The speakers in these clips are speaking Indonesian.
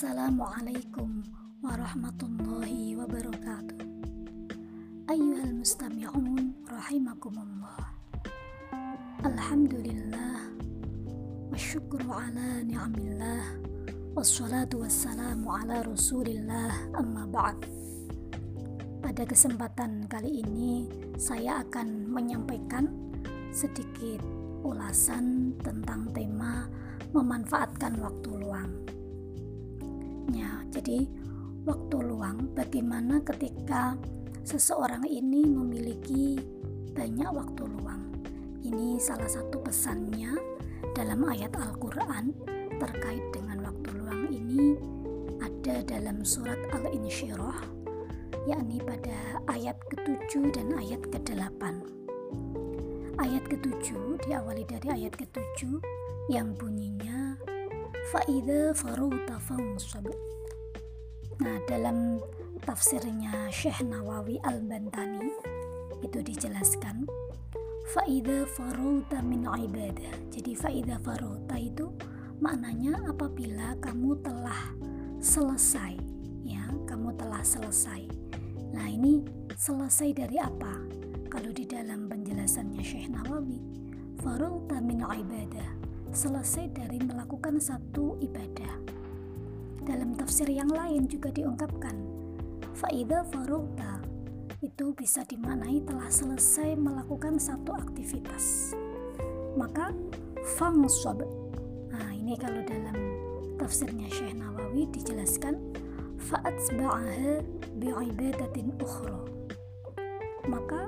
Assalamualaikum warahmatullahi wabarakatuh. Ayuhal mustami'un rahimakumullah. Alhamdulillah Wasyukru ala ni'amillah Wassalatu wassalamu ala rasulillah amma ba'd. Pada kesempatan kali ini saya akan menyampaikan sedikit ulasan tentang tema memanfaatkan waktu luang Ya, jadi waktu luang bagaimana ketika seseorang ini memiliki banyak waktu luang. Ini salah satu pesannya dalam ayat Al-Qur'an terkait dengan waktu luang ini ada dalam surat Al-Insyirah yakni pada ayat ke-7 dan ayat ke-8. Ayat ke-7 diawali dari ayat ke-7 yang bunyinya faida faruta fansab nah dalam tafsirnya Syekh Nawawi Al-Bantani itu dijelaskan faida faruta min ibadah. Jadi faida faruta itu maknanya apabila kamu telah selesai ya kamu telah selesai. Nah ini selesai dari apa? Kalau di dalam penjelasannya Syekh Nawawi faruta min ibadah. Selesai dari melakukan satu ibadah. Dalam tafsir yang lain juga diungkapkan, faida faruta itu bisa dimaknai telah selesai melakukan satu aktivitas. Maka fangsob. Nah, ini kalau dalam tafsirnya Syekh Nawawi dijelaskan fa'atsba'aha bi'ibadatin ukhra. Maka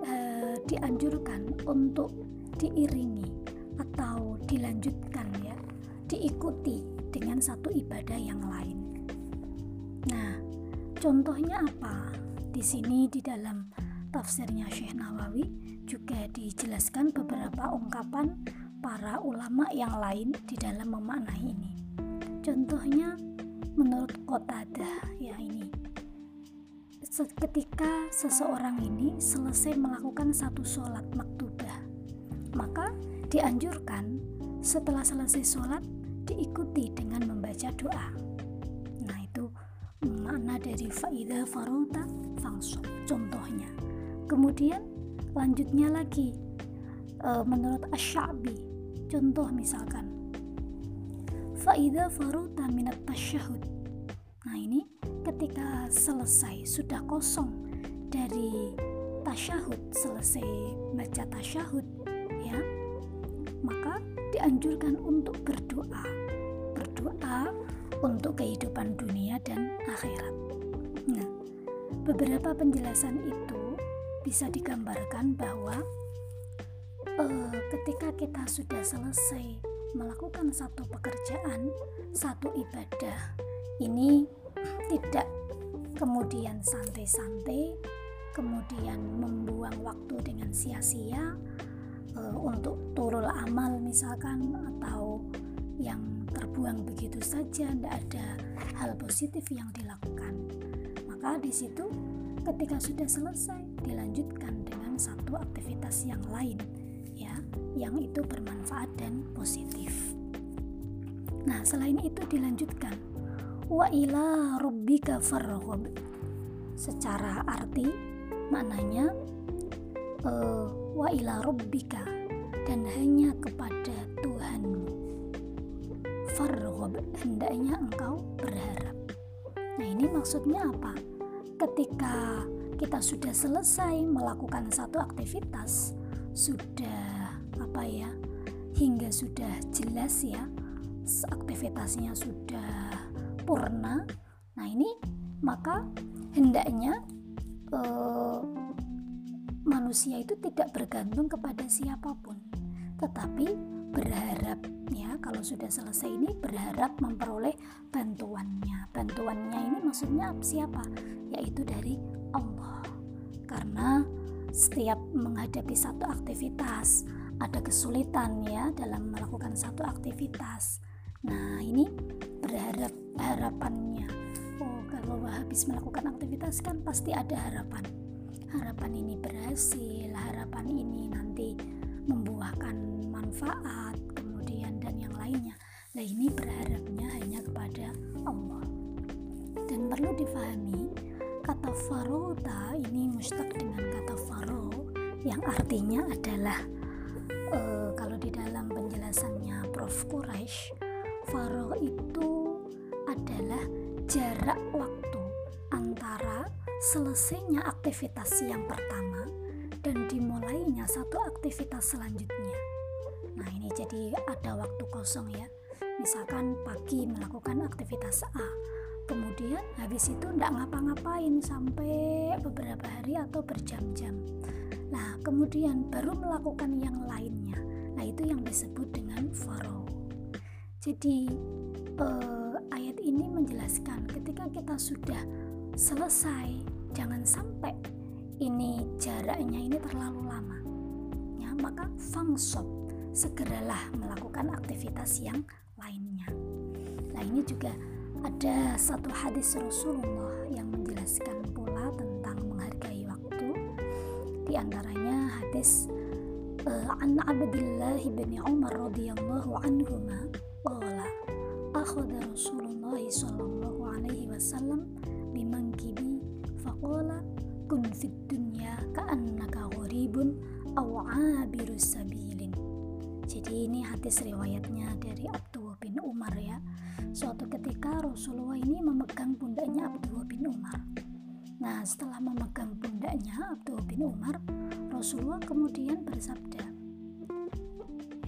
eh, dianjurkan untuk diiringi atau dilanjutkan ya, diikuti dengan satu ibadah yang lain. Nah, contohnya apa? Di sini di dalam tafsirnya Syekh Nawawi juga dijelaskan beberapa ungkapan para ulama yang lain di dalam memaknai ini. Contohnya menurut Qatadah ya ini ketika seseorang ini selesai melakukan satu sholat maktubah maka dianjurkan setelah selesai sholat diikuti dengan membaca doa. Nah itu makna dari faida faruta fangsu contohnya. Kemudian lanjutnya lagi e, menurut Asyabi contoh misalkan faida faruta minat tasyahud. Nah ini ketika selesai sudah kosong dari tasyahud selesai baca tasyahud ya dianjurkan untuk berdoa. Berdoa untuk kehidupan dunia dan akhirat. Nah, beberapa penjelasan itu bisa digambarkan bahwa uh, ketika kita sudah selesai melakukan satu pekerjaan, satu ibadah, ini tidak kemudian santai-santai, kemudian membuang waktu dengan sia-sia, uh, untuk turul amal misalkan atau yang terbuang begitu saja tidak ada hal positif yang dilakukan. Maka di situ ketika sudah selesai dilanjutkan dengan satu aktivitas yang lain ya yang itu bermanfaat dan positif. Nah selain itu dilanjutkan wa ila rabbika farghab secara arti maknanya uh, wa ila rabbika dan hanya kepada Tuhanmu. Farghab hendaknya engkau berharap. Nah ini maksudnya apa? Ketika kita sudah selesai melakukan satu aktivitas sudah apa ya hingga sudah jelas ya aktivitasnya sudah purna nah ini maka hendaknya eh, manusia itu tidak bergantung kepada siapa pun, tetapi berharap ya kalau sudah selesai ini berharap memperoleh bantuannya. Bantuannya ini maksudnya siapa? Yaitu dari Allah. Karena setiap menghadapi satu aktivitas ada kesulitan ya dalam melakukan satu aktivitas. Nah, ini berharap harapannya. Oh, kalau habis melakukan aktivitas kan pasti ada harapan harapan ini berhasil, harapan ini nanti membuahkan manfaat, kemudian dan yang lainnya. Nah ini berharapnya hanya kepada Allah. Dan perlu difahami kata farota ini mustaq dengan kata faro yang artinya adalah uh, kalau di dalam penjelasannya Prof Quraisy faro itu adalah jarak waktu selesainya aktivitas yang pertama dan dimulainya satu aktivitas selanjutnya. Nah, ini jadi ada waktu kosong ya. Misalkan pagi melakukan aktivitas A, kemudian habis itu tidak ngapa-ngapain sampai beberapa hari atau berjam-jam. Nah, kemudian baru melakukan yang lainnya. Nah, itu yang disebut dengan faro. Jadi, eh, ayat ini menjelaskan ketika kita sudah selesai. Jangan sampai ini jaraknya ini terlalu lama. Ya maka fangsop segeralah melakukan aktivitas yang lainnya. Nah ini juga ada satu hadis Rasulullah yang menjelaskan pula tentang menghargai waktu. Di antaranya hadis uh, an Abdullah bin Umar radhiyallahu anhu qala akhadha Rasulullah sallallahu alaihi wasallam bimangkibi faqala kun fid dunya ka'annaka gharibun aw 'abirus sabilin. Jadi ini hadis riwayatnya dari Abdullah bin Umar ya. Suatu ketika Rasulullah ini memegang pundaknya Abdullah bin Umar. Nah setelah memegang pundaknya Abdullah bin Umar Rasulullah kemudian bersabda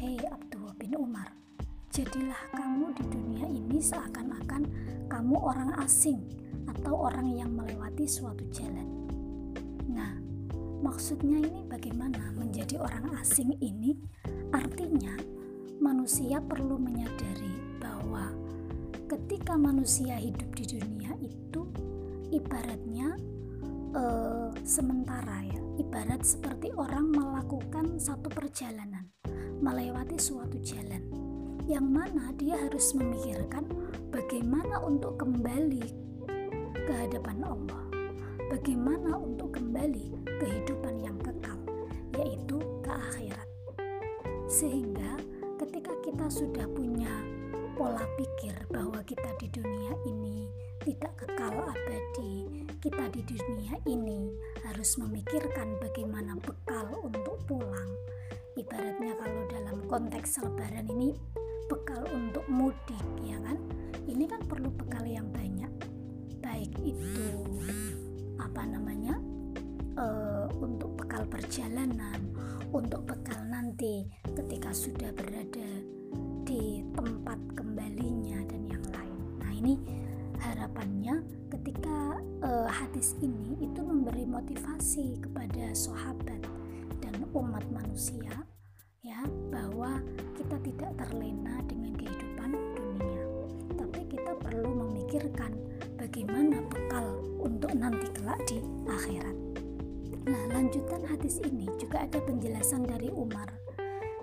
Hei Abdullah bin Umar jadilah kamu di dunia ini seakan-akan kamu orang asing atau orang yang melewati suatu jalan. Nah, maksudnya ini bagaimana menjadi orang asing ini? Artinya, manusia perlu menyadari bahwa ketika manusia hidup di dunia itu ibaratnya uh, sementara ya, ibarat seperti orang melakukan satu perjalanan, melewati suatu jalan yang mana dia harus memikirkan bagaimana untuk kembali ke hadapan Allah. Bagaimana untuk kembali kehidupan yang kekal, yaitu ke akhirat. Sehingga ketika kita sudah punya pola pikir bahwa kita di dunia ini tidak kekal abadi, kita di dunia ini harus memikirkan bagaimana bekal untuk pulang. Ibaratnya kalau dalam konteks lebaran ini bekal untuk mudik ya kan ini kan perlu bekal yang banyak baik itu apa namanya uh, untuk bekal perjalanan untuk bekal nanti ketika sudah berada di tempat kembalinya dan yang lain. Nah ini harapannya ketika uh, hadis ini itu memberi motivasi kepada sahabat dan umat manusia ya bahwa kita tidak terlena dengan kehidupan dunia. Tapi kita perlu memikirkan bagaimana bekal untuk nanti kelak di akhirat. Nah, lanjutan hadis ini juga ada penjelasan dari Umar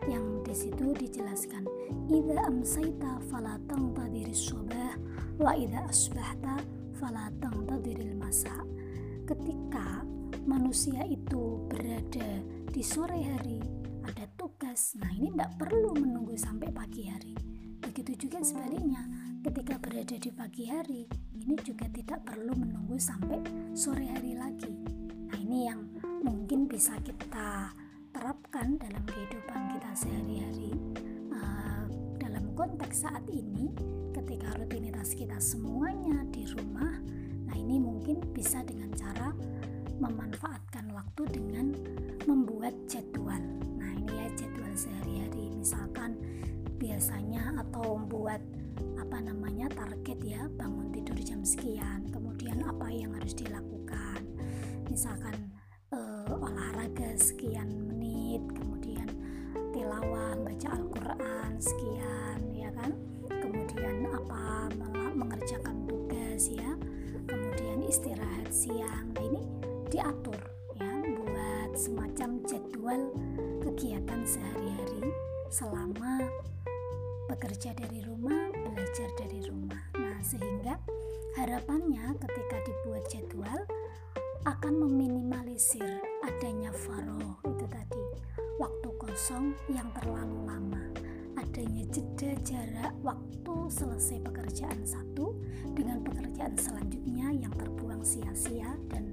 yang di situ dijelaskan, "Idza amsayta fala tangtadiris subah wa idza asbahta fala tangtadiril masa." Ketika manusia itu berada di sore hari, ada tugas. Nah, ini tidak perlu menunggu sampai pagi hari. Begitu juga sebaliknya, ketika berada di pagi hari, ini juga tidak perlu menunggu sampai sore hari lagi. Nah, ini yang mungkin bisa kita terapkan dalam kehidupan kita sehari-hari. Uh, dalam konteks saat ini, ketika rutinitas kita semuanya di rumah, atau membuat apa namanya target ya bangun tidur jam sekian. Kemudian apa yang harus dilakukan? Misalkan uh, olahraga sekian menit kemudian tilawah baca Al-Quran sekian ya kan? Kemudian apa mengerjakan tugas ya. Kemudian istirahat siang. Nah ini diatur ya buat semacam jadwal kegiatan sehari-hari selama bekerja dari rumah, belajar dari rumah. Nah, sehingga harapannya ketika dibuat jadwal akan meminimalisir adanya faro itu tadi waktu kosong yang terlalu lama adanya jeda jarak waktu selesai pekerjaan satu dengan pekerjaan selanjutnya yang terbuang sia-sia dan